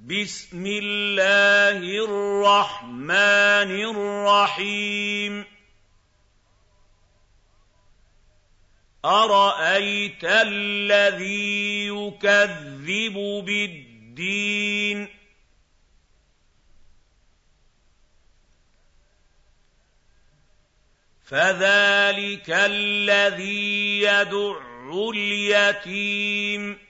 بسم الله الرحمن الرحيم. أرأيت الذي يكذب بالدين؟ فذلك الذي يدع اليتيم.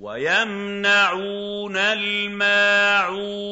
ويمنعون الماعون